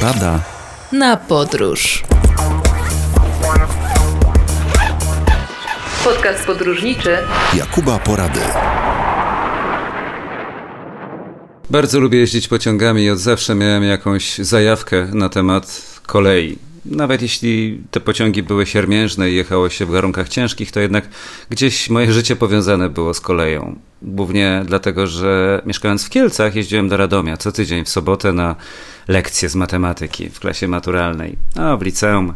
Porada na podróż. Podcast podróżniczy Jakuba Porady. Bardzo lubię jeździć pociągami i od zawsze miałem jakąś zajawkę na temat kolei. Nawet jeśli te pociągi były siermiężne i jechało się w warunkach ciężkich, to jednak gdzieś moje życie powiązane było z koleją. Głównie dlatego, że mieszkając w Kielcach jeździłem do Radomia co tydzień w sobotę na lekcje z matematyki w klasie maturalnej, a w liceum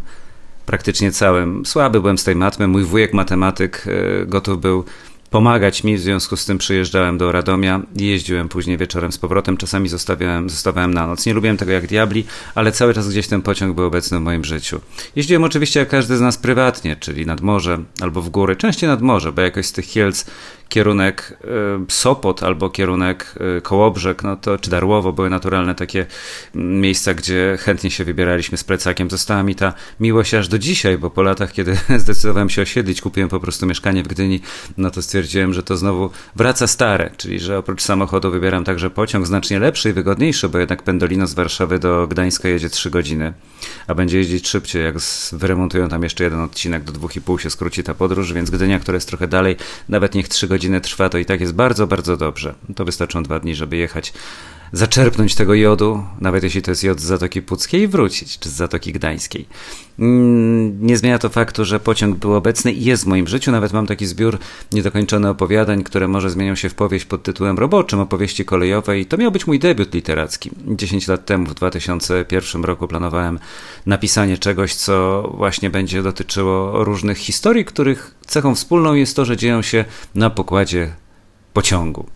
praktycznie całym. Słaby byłem z tej matmy, mój wujek matematyk e, gotów był pomagać mi, w związku z tym przyjeżdżałem do Radomia i jeździłem później wieczorem z powrotem, czasami zostawiałem, zostawałem na noc. Nie lubiłem tego jak diabli, ale cały czas gdzieś ten pociąg był obecny w moim życiu. Jeździłem oczywiście jak każdy z nas prywatnie, czyli nad morze albo w góry, częściej nad morze, bo jakoś z tych Kielc kierunek y, Sopot albo kierunek y, Kołobrzeg, no to, czy Darłowo były naturalne takie miejsca, gdzie chętnie się wybieraliśmy z plecakiem. Została mi ta miłość aż do dzisiaj, bo po latach, kiedy zdecydowałem się osiedlić, kupiłem po prostu mieszkanie w Gdyni, no to stwierdziłem, że to znowu wraca stare, czyli że oprócz samochodu wybieram także pociąg znacznie lepszy i wygodniejszy, bo jednak Pendolino z Warszawy do Gdańska jedzie 3 godziny, a będzie jeździć szybciej, jak wyremontują tam jeszcze jeden odcinek, do 2,5 się skróci ta podróż, więc Gdynia, która jest trochę dalej, nawet niech 3 godziny godziny trwa, to i tak jest bardzo, bardzo dobrze. To wystarczą dwa dni, żeby jechać, zaczerpnąć tego jodu, nawet jeśli to jest jod z Zatoki Puckiej i wrócić, czy z Zatoki Gdańskiej. Mm, nie zmienia to faktu, że pociąg był obecny i jest w moim życiu. Nawet mam taki zbiór niedokończonych opowiadań, które może zmienią się w powieść pod tytułem roboczym, opowieści kolejowej. To miał być mój debiut literacki. 10 lat temu, w 2001 roku, planowałem napisanie czegoś, co właśnie będzie dotyczyło różnych historii, których cechą wspólną jest to, że dzieją się na pokładzie pociągu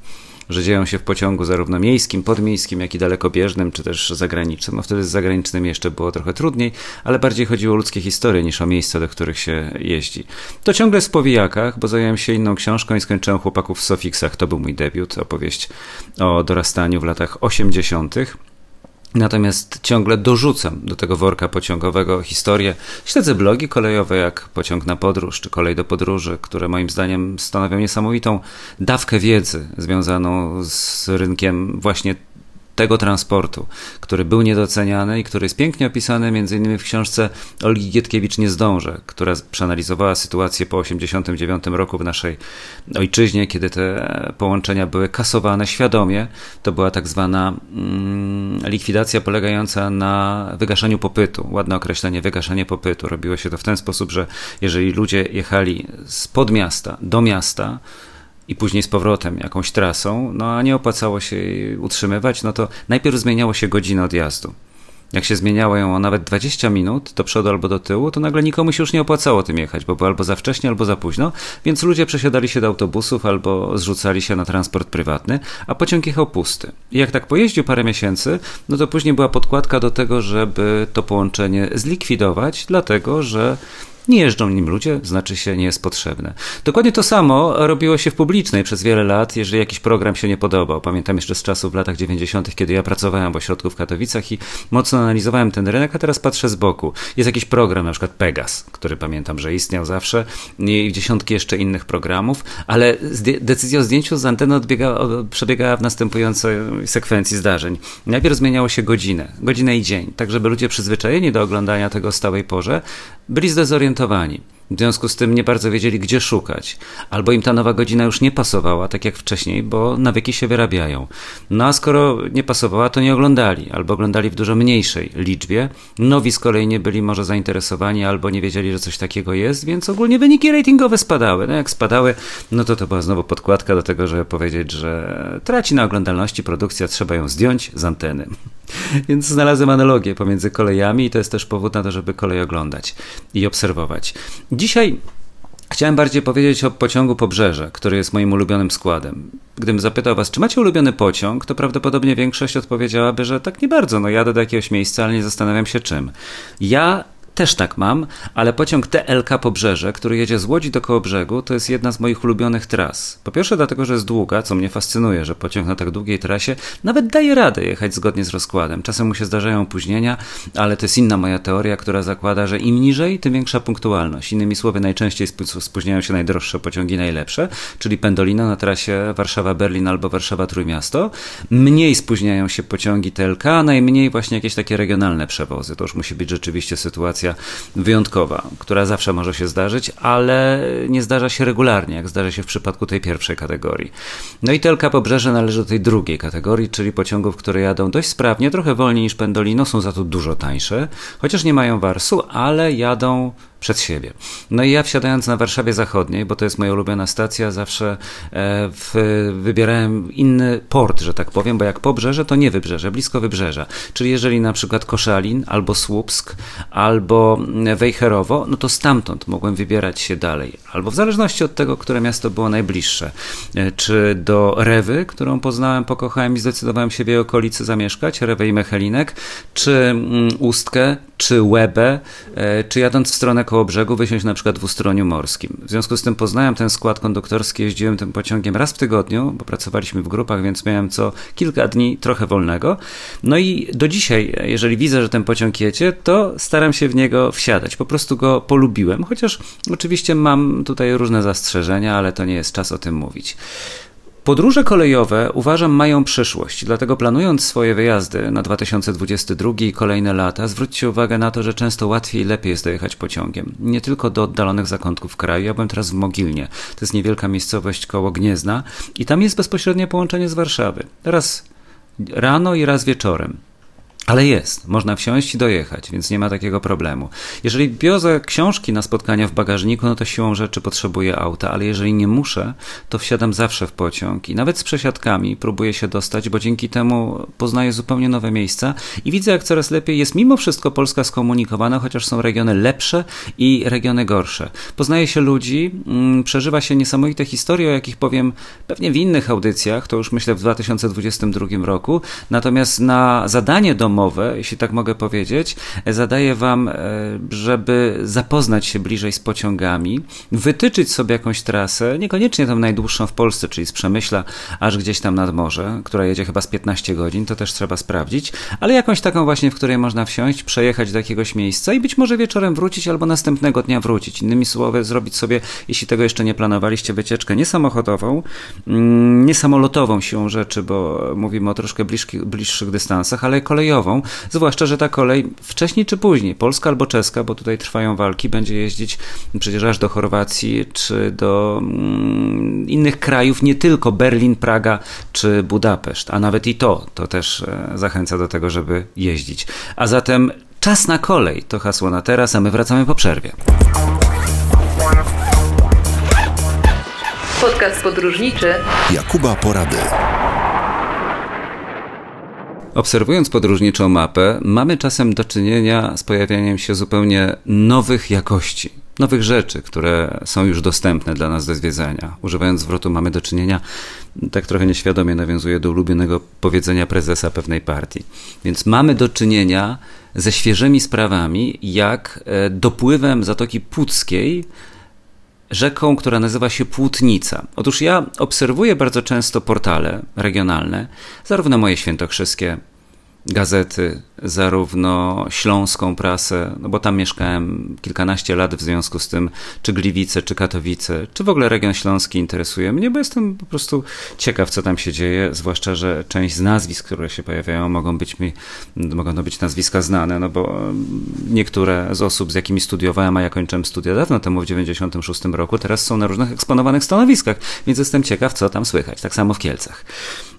że dzieją się w pociągu zarówno miejskim, podmiejskim, jak i dalekobieżnym, czy też zagranicznym. No wtedy z zagranicznym jeszcze było trochę trudniej, ale bardziej chodziło o ludzkie historie niż o miejsca, do których się jeździ. To ciągle w powijakach, bo zająłem się inną książką i skończyłem Chłopaków w Sofiksach. To był mój debiut, opowieść o dorastaniu w latach 80. Natomiast ciągle dorzucam do tego worka pociągowego historię. Śledzę blogi kolejowe jak Pociąg na podróż czy Kolej do podróży, które moim zdaniem stanowią niesamowitą dawkę wiedzy związaną z rynkiem właśnie tego transportu, który był niedoceniany i który jest pięknie opisany m.in. w książce Olgi Gietkiewicz Nie zdążę, która przeanalizowała sytuację po 1989 roku w naszej ojczyźnie, kiedy te połączenia były kasowane świadomie. To była tak zwana mm, likwidacja polegająca na wygaszaniu popytu. Ładne określenie, wygaszanie popytu. Robiło się to w ten sposób, że jeżeli ludzie jechali z podmiasta do miasta, i później z powrotem jakąś trasą, no a nie opłacało się jej utrzymywać, no to najpierw zmieniało się godzinę odjazdu. Jak się zmieniało ją o nawet 20 minut do przodu albo do tyłu, to nagle nikomu się już nie opłacało tym jechać, bo było albo za wcześnie, albo za późno, więc ludzie przesiadali się do autobusów albo zrzucali się na transport prywatny, a pociąg jechał pusty. I jak tak pojeździł parę miesięcy, no to później była podkładka do tego, żeby to połączenie zlikwidować, dlatego że nie jeżdżą nim ludzie, znaczy się nie jest potrzebne. Dokładnie to samo robiło się w publicznej przez wiele lat, jeżeli jakiś program się nie podobał. Pamiętam jeszcze z czasów w latach 90., kiedy ja pracowałem w ośrodku w Katowicach i mocno analizowałem ten rynek, a teraz patrzę z boku. Jest jakiś program, na przykład Pegas, który pamiętam, że istniał zawsze i dziesiątki jeszcze innych programów, ale decyzja o zdjęciu z anteny odbiega, przebiegała w następującej sekwencji zdarzeń. Najpierw zmieniało się godzinę, godzinę i dzień, tak żeby ludzie przyzwyczajeni do oglądania tego stałej porze byli zdezorientowani zirytowani. W związku z tym nie bardzo wiedzieli, gdzie szukać, albo im ta nowa godzina już nie pasowała, tak jak wcześniej, bo nawyki się wyrabiają. No a skoro nie pasowała, to nie oglądali, albo oglądali w dużo mniejszej liczbie. Nowi z kolei nie byli może zainteresowani, albo nie wiedzieli, że coś takiego jest, więc ogólnie wyniki ratingowe spadały. No jak spadały, no to to była znowu podkładka do tego, żeby powiedzieć, że traci na oglądalności produkcja, trzeba ją zdjąć z anteny. Więc znalazłem analogię pomiędzy kolejami i to jest też powód na to, żeby kolej oglądać i obserwować. Dzisiaj chciałem bardziej powiedzieć o pociągu Pobrzeże, który jest moim ulubionym składem. Gdybym zapytał was, czy macie ulubiony pociąg, to prawdopodobnie większość odpowiedziałaby, że tak nie bardzo. No jadę do jakiegoś miejsca, ale nie zastanawiam się czym. Ja też tak mam, ale pociąg TLK Pobrzeże, który jedzie z Łodzi do Kołobrzegu, to jest jedna z moich ulubionych tras. Po pierwsze dlatego, że jest długa, co mnie fascynuje, że pociąg na tak długiej trasie nawet daje radę jechać zgodnie z rozkładem. Czasem mu się zdarzają opóźnienia, ale to jest inna moja teoria, która zakłada, że im niżej, tym większa punktualność. Innymi słowy, najczęściej spóźniają się najdroższe pociągi, najlepsze, czyli Pendolino na trasie Warszawa-Berlin albo Warszawa-Trójmiasto. Mniej spóźniają się pociągi TLK, a najmniej właśnie jakieś takie regionalne przewozy. To już musi być rzeczywiście sytuacja wyjątkowa, która zawsze może się zdarzyć, ale nie zdarza się regularnie, jak zdarza się w przypadku tej pierwszej kategorii. No i TLK Pobrzeże należy do tej drugiej kategorii, czyli pociągów, które jadą dość sprawnie, trochę wolniej niż Pendolino, są za to dużo tańsze, chociaż nie mają warsu, ale jadą przed siebie. No i ja wsiadając na Warszawie Zachodniej, bo to jest moja ulubiona stacja, zawsze e, w, wybierałem inny port, że tak powiem, bo jak pobrzeże, to nie wybrzeże, blisko wybrzeża. Czyli jeżeli na przykład Koszalin, albo Słupsk, albo Wejherowo, no to stamtąd mogłem wybierać się dalej. Albo w zależności od tego, które miasto było najbliższe. E, czy do Rewy, którą poznałem, pokochałem i zdecydowałem się w jej okolicy zamieszkać, Rewę i Mechelinek, czy mm, Ustkę, czy Łebę, e, czy jadąc w stronę koło brzegu wysiąść na przykład w ustroniu morskim. W związku z tym poznałem ten skład konduktorski, jeździłem tym pociągiem raz w tygodniu, bo pracowaliśmy w grupach, więc miałem co kilka dni trochę wolnego. No i do dzisiaj, jeżeli widzę, że ten pociąg jedzie, to staram się w niego wsiadać. Po prostu go polubiłem, chociaż oczywiście mam tutaj różne zastrzeżenia, ale to nie jest czas o tym mówić. Podróże kolejowe uważam mają przyszłość, dlatego planując swoje wyjazdy na 2022 i kolejne lata, zwróćcie uwagę na to, że często łatwiej i lepiej jest dojechać pociągiem. Nie tylko do oddalonych zakątków kraju. Ja byłem teraz w Mogilnie. To jest niewielka miejscowość koło Gniezna i tam jest bezpośrednie połączenie z Warszawy. Raz rano i raz wieczorem. Ale jest, można wsiąść i dojechać, więc nie ma takiego problemu. Jeżeli biorę książki na spotkania w bagażniku, no to siłą rzeczy potrzebuję auta, ale jeżeli nie muszę, to wsiadam zawsze w pociąg i nawet z przesiadkami próbuję się dostać, bo dzięki temu poznaję zupełnie nowe miejsca i widzę, jak coraz lepiej jest mimo wszystko Polska skomunikowana, chociaż są regiony lepsze i regiony gorsze. Poznaje się ludzi, mm, przeżywa się niesamowite historie, o jakich powiem pewnie w innych audycjach, to już myślę w 2022 roku, natomiast na zadanie domowe jeśli tak mogę powiedzieć, zadaję Wam, e, żeby zapoznać się bliżej z pociągami, wytyczyć sobie jakąś trasę, niekoniecznie tą najdłuższą w Polsce, czyli z Przemyśla aż gdzieś tam nad morze, która jedzie chyba z 15 godzin, to też trzeba sprawdzić, ale jakąś taką właśnie, w której można wsiąść, przejechać do jakiegoś miejsca i być może wieczorem wrócić albo następnego dnia wrócić. Innymi słowy, zrobić sobie, jeśli tego jeszcze nie planowaliście, wycieczkę nie samochodową, mm, nie samolotową siłą rzeczy, bo mówimy o troszkę bliższych, bliższych dystansach, ale kolejową zwłaszcza, że ta kolej wcześniej czy później, polska albo czeska, bo tutaj trwają walki, będzie jeździć przecież aż do Chorwacji czy do mm, innych krajów, nie tylko Berlin, Praga czy Budapeszt, a nawet i to, to też e, zachęca do tego, żeby jeździć. A zatem czas na kolej to hasło na teraz, a my wracamy po przerwie. Podcast podróżniczy Jakuba Porady. Obserwując podróżniczą mapę, mamy czasem do czynienia z pojawianiem się zupełnie nowych jakości, nowych rzeczy, które są już dostępne dla nas do zwiedzania. Używając zwrotu mamy do czynienia, tak trochę nieświadomie nawiązuje do ulubionego powiedzenia prezesa pewnej partii. Więc mamy do czynienia ze świeżymi sprawami, jak e, dopływem Zatoki Puckiej rzeką, która nazywa się Płótnica. Otóż ja obserwuję bardzo często portale regionalne, zarówno moje świętokrzyskie gazety, zarówno śląską prasę, no bo tam mieszkałem kilkanaście lat, w związku z tym, czy Gliwice, czy Katowice, czy w ogóle region śląski interesuje mnie, bo jestem po prostu ciekaw, co tam się dzieje, zwłaszcza, że część z nazwisk, które się pojawiają, mogą być mi, mogą to być nazwiska znane, no bo niektóre z osób, z jakimi studiowałem, a ja kończyłem studia dawno temu, w 96 roku, teraz są na różnych eksponowanych stanowiskach, więc jestem ciekaw, co tam słychać, tak samo w Kielcach.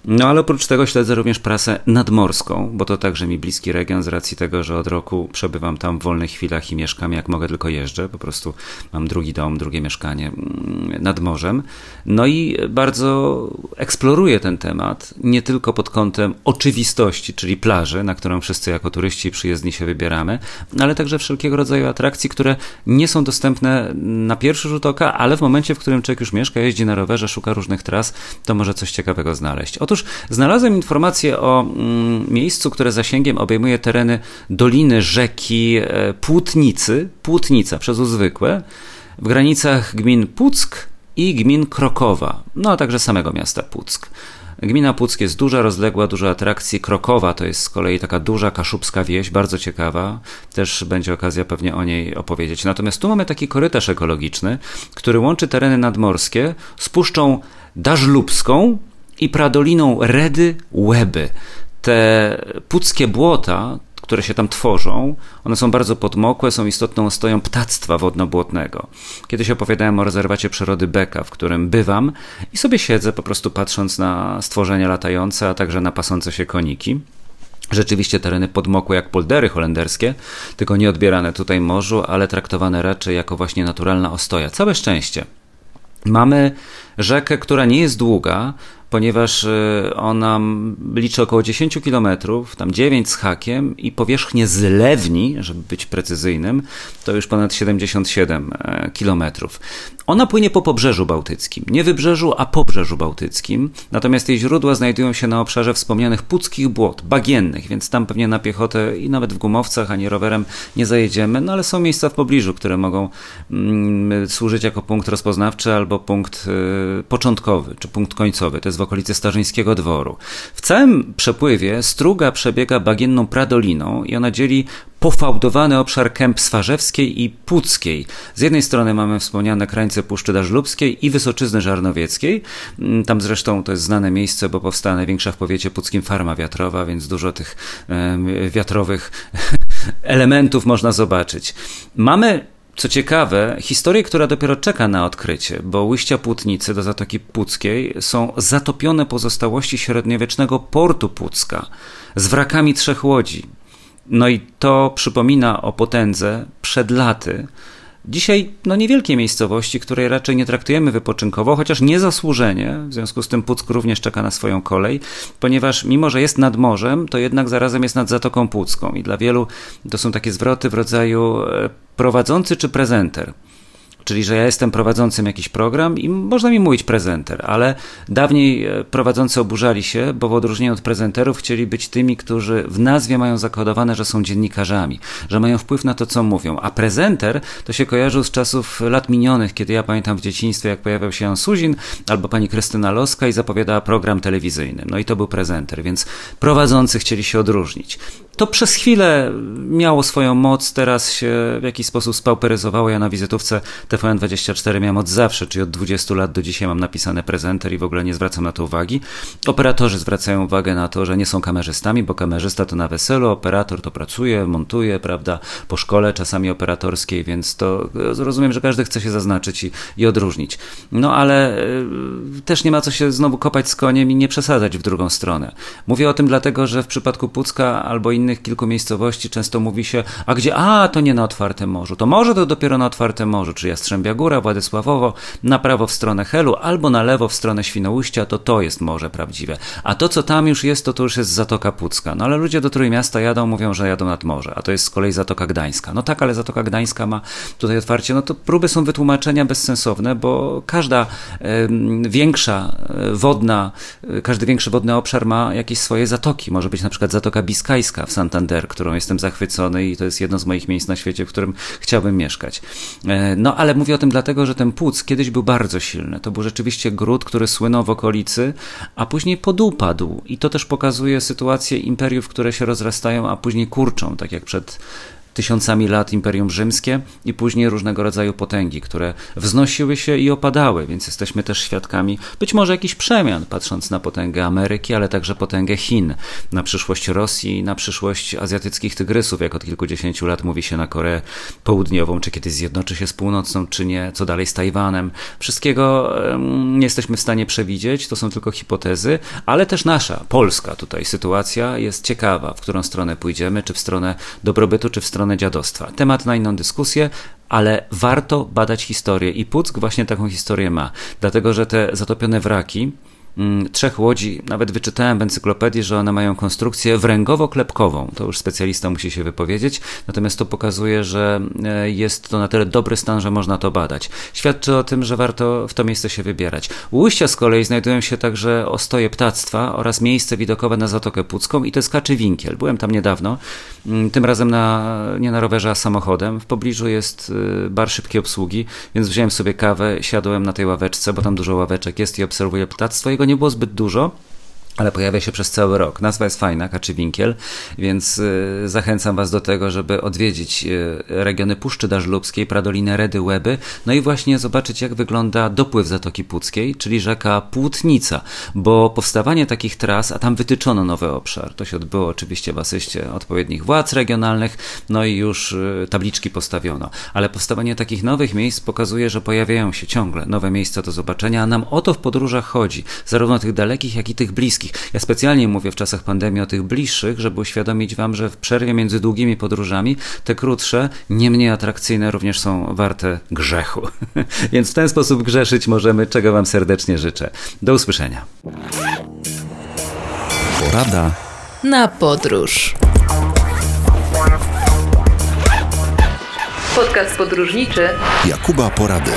No ale oprócz tego śledzę również prasę nadmorską, bo to także mi bliski region z racji tego, że od roku przebywam tam w wolnych chwilach i mieszkam jak mogę tylko jeżdżę, po prostu mam drugi dom, drugie mieszkanie mm, nad morzem. No i bardzo eksploruję ten temat, nie tylko pod kątem oczywistości, czyli plaży, na którą wszyscy jako turyści i przyjezdni się wybieramy, ale także wszelkiego rodzaju atrakcji, które nie są dostępne na pierwszy rzut oka, ale w momencie, w którym człowiek już mieszka, jeździ na rowerze, szuka różnych tras, to może coś ciekawego znaleźć. Otóż znalazłem informację o mm, miejscu, miejscu, które zasięgiem obejmuje tereny doliny rzeki e, Płótnicy, Płótnica przez uzwykłe, w granicach gmin Puck i gmin Krokowa, no a także samego miasta Puck. Gmina Puck jest duża, rozległa, dużo atrakcji. Krokowa to jest z kolei taka duża kaszubska wieś, bardzo ciekawa. Też będzie okazja pewnie o niej opowiedzieć. Natomiast tu mamy taki korytarz ekologiczny, który łączy tereny nadmorskie z Puszczą Dażlubską i Pradoliną Redy Łeby. Te puckie błota, które się tam tworzą, one są bardzo podmokłe, są istotną ostoją ptactwa wodno-błotnego. Kiedyś opowiadałem o rezerwacie przyrody Beka, w którym bywam i sobie siedzę po prostu patrząc na stworzenia latające, a także na pasące się koniki. Rzeczywiście tereny podmokłe jak poldery holenderskie, tylko nie odbierane tutaj morzu, ale traktowane raczej jako właśnie naturalna ostoja. Całe szczęście. Mamy rzekę, która nie jest długa, ponieważ y, ona liczy około 10 km, tam 9 z hakiem i powierzchnię zlewni, żeby być precyzyjnym, to już ponad 77 e, km. Ona płynie po pobrzeżu bałtyckim, nie wybrzeżu, a pobrzeżu bałtyckim, natomiast jej źródła znajdują się na obszarze wspomnianych puckich błot, bagiennych, więc tam pewnie na piechotę i nawet w gumowcach ani rowerem nie zajedziemy, no ale są miejsca w pobliżu, które mogą mm, służyć jako punkt rozpoznawczy albo punkt y, początkowy, czy punkt końcowy. To jest w okolicy Starzyńskiego Dworu. W całym przepływie struga przebiega bagienną pradoliną i ona dzieli pofałdowany obszar kęp Swarzewskiej i Puckiej. Z jednej strony mamy wspomniane krańce Puszczy Dażlubskiej i Wysoczyzny Żarnowieckiej. Mm, tam zresztą to jest znane miejsce, bo powstała największa w powiecie puckim farma wiatrowa, więc dużo tych wiatrowych elementów można zobaczyć. Mamy co ciekawe, historię, która dopiero czeka na odkrycie, bo łyścia Płótnicy do Zatoki Puckiej są zatopione pozostałości średniowiecznego portu Pucka z wrakami trzech łodzi. No i to przypomina o potędze przed laty, Dzisiaj no niewielkie miejscowości, której raczej nie traktujemy wypoczynkowo, chociaż niezasłużenie, w związku z tym Puck również czeka na swoją kolej, ponieważ mimo, że jest nad morzem, to jednak zarazem jest nad Zatoką Pucką i dla wielu to są takie zwroty w rodzaju e, prowadzący czy prezenter. Czyli, że ja jestem prowadzącym jakiś program i można mi mówić prezenter, ale dawniej e, prowadzący oburzali się, bo w odróżnieniu od prezenterów chcieli być tymi, którzy w nazwie mają zakodowane, że są dziennikarzami, że mają wpływ na to, co mówią. A prezenter to się kojarzył z czasów lat minionych, kiedy ja pamiętam w dzieciństwie, jak pojawiał się Jan Suzin albo pani Krystyna Loska i zapowiadała program telewizyjny. No i to był prezenter, więc prowadzący chcieli się odróżnić. To przez chwilę miało swoją moc, teraz się w jakiś sposób spauperyzowało. Ja na wizytówce TVN24 miałem od zawsze, czyli od 20 lat do dzisiaj mam napisane prezenter i w ogóle nie zwracam na to uwagi. Operatorzy zwracają uwagę na to, że nie są kamerzystami, bo kamerzysta to na weselu, operator to pracuje, montuje, prawda, po szkole czasami operatorskiej, więc to rozumiem, że każdy chce się zaznaczyć i, i odróżnić. No ale y, też nie ma co się znowu kopać z koniem i nie przesadzać w drugą stronę. Mówię o tym dlatego, że w przypadku Pucka albo innych kilku miejscowości często mówi się, a gdzie, a to nie na otwartym morzu, to może to dopiero na otwartym morzu, czy Jastrzębia Góra, Władysławowo, na prawo w stronę Helu, albo na lewo w stronę Świnoujścia, to to jest morze prawdziwe. A to, co tam już jest, to to już jest Zatoka Pucka. No ale ludzie do Trójmiasta jadą, mówią, że jadą nad morze, a to jest z kolei Zatoka Gdańska. No tak, ale Zatoka Gdańska ma tutaj otwarcie, no to próby są wytłumaczenia bezsensowne, bo każda y, większa e, wodna, y, każdy większy wodny obszar ma jakieś swoje zatoki. Może być na przykład Zatoka Biskajska w Santander, którą jestem zachwycony i to jest jedno z moich miejsc na świecie, w którym chciałbym mieszkać. E, no ale mówię o tym dlatego, że ten płuc kiedyś był bardzo silny. To był rzeczywiście gród, który słynął w okolicy, a później podupadł. I to też pokazuje sytuację imperiów, które się rozrastają, a później kurczą, tak jak przed tysiącami lat Imperium Rzymskie i później różnego rodzaju potęgi, które wznosiły się i opadały, więc jesteśmy też świadkami być może jakichś przemian, patrząc na potęgę Ameryki, ale także potęgę Chin, na przyszłość Rosji, na przyszłość azjatyckich tygrysów, jak od kilkudziesięciu lat mówi się na Koreę Południową, czy kiedyś zjednoczy się z północną, czy nie, co dalej z Tajwanem. Wszystkiego nie jesteśmy w stanie przewidzieć, to są tylko hipotezy, ale też nasza, polska tutaj sytuacja jest ciekawa, w którą stronę pójdziemy, czy w stronę dobrobytu, czy w stronę stronę dziadostwa. Temat na inną dyskusję, ale warto badać historię i Puck właśnie taką historię ma, dlatego że te zatopione wraki trzech łodzi. Nawet wyczytałem w encyklopedii, że one mają konstrukcję wręgowo-klepkową. To już specjalista musi się wypowiedzieć. Natomiast to pokazuje, że e, jest to na tyle dobry stan, że można to badać. Świadczy o tym, że warto w to miejsce się wybierać. Ujścia z kolei znajdują się także ostoje ptactwa oraz miejsce widokowe na Zatokę Pucką i to jest Kaczy Winkiel. Byłem tam niedawno, mm, tym razem na, nie na rowerze, a samochodem. W pobliżu jest y, bar szybkiej obsługi, więc wziąłem sobie kawę, siadłem na tej ławeczce, bo tam dużo ławeczek jest i obserwuję ptactwo. Jego nie było zbyt dużo, ale pojawia się przez cały rok. Nazwa jest fajna, Kaczy Winkiel, więc y, zachęcam Was do tego, żeby odwiedzić y, regiony Puszczy Dażlubskiej, Pradolinę Redy, Łeby, no i właśnie zobaczyć, jak wygląda dopływ Zatoki Puckiej, czyli rzeka Płótnica, bo powstawanie takich tras, a tam wytyczono nowy obszar, to się odbyło oczywiście w asyście odpowiednich władz regionalnych, no i już y, tabliczki postawiono, ale powstawanie takich nowych miejsc pokazuje, że pojawiają się ciągle nowe miejsca do zobaczenia, a nam o to w podróżach chodzi, zarówno tych dalekich, jak i tych bliskich. Ja specjalnie mówię w czasach pandemii o tych bliższych, żeby uświadomić Wam, że w przerwie między długimi podróżami te krótsze, nie mniej atrakcyjne również są warte grzechu. Więc w ten sposób grzeszyć możemy, czego Wam serdecznie życzę. Do usłyszenia. Porada na podróż. Podcast podróżniczy Jakuba Porady.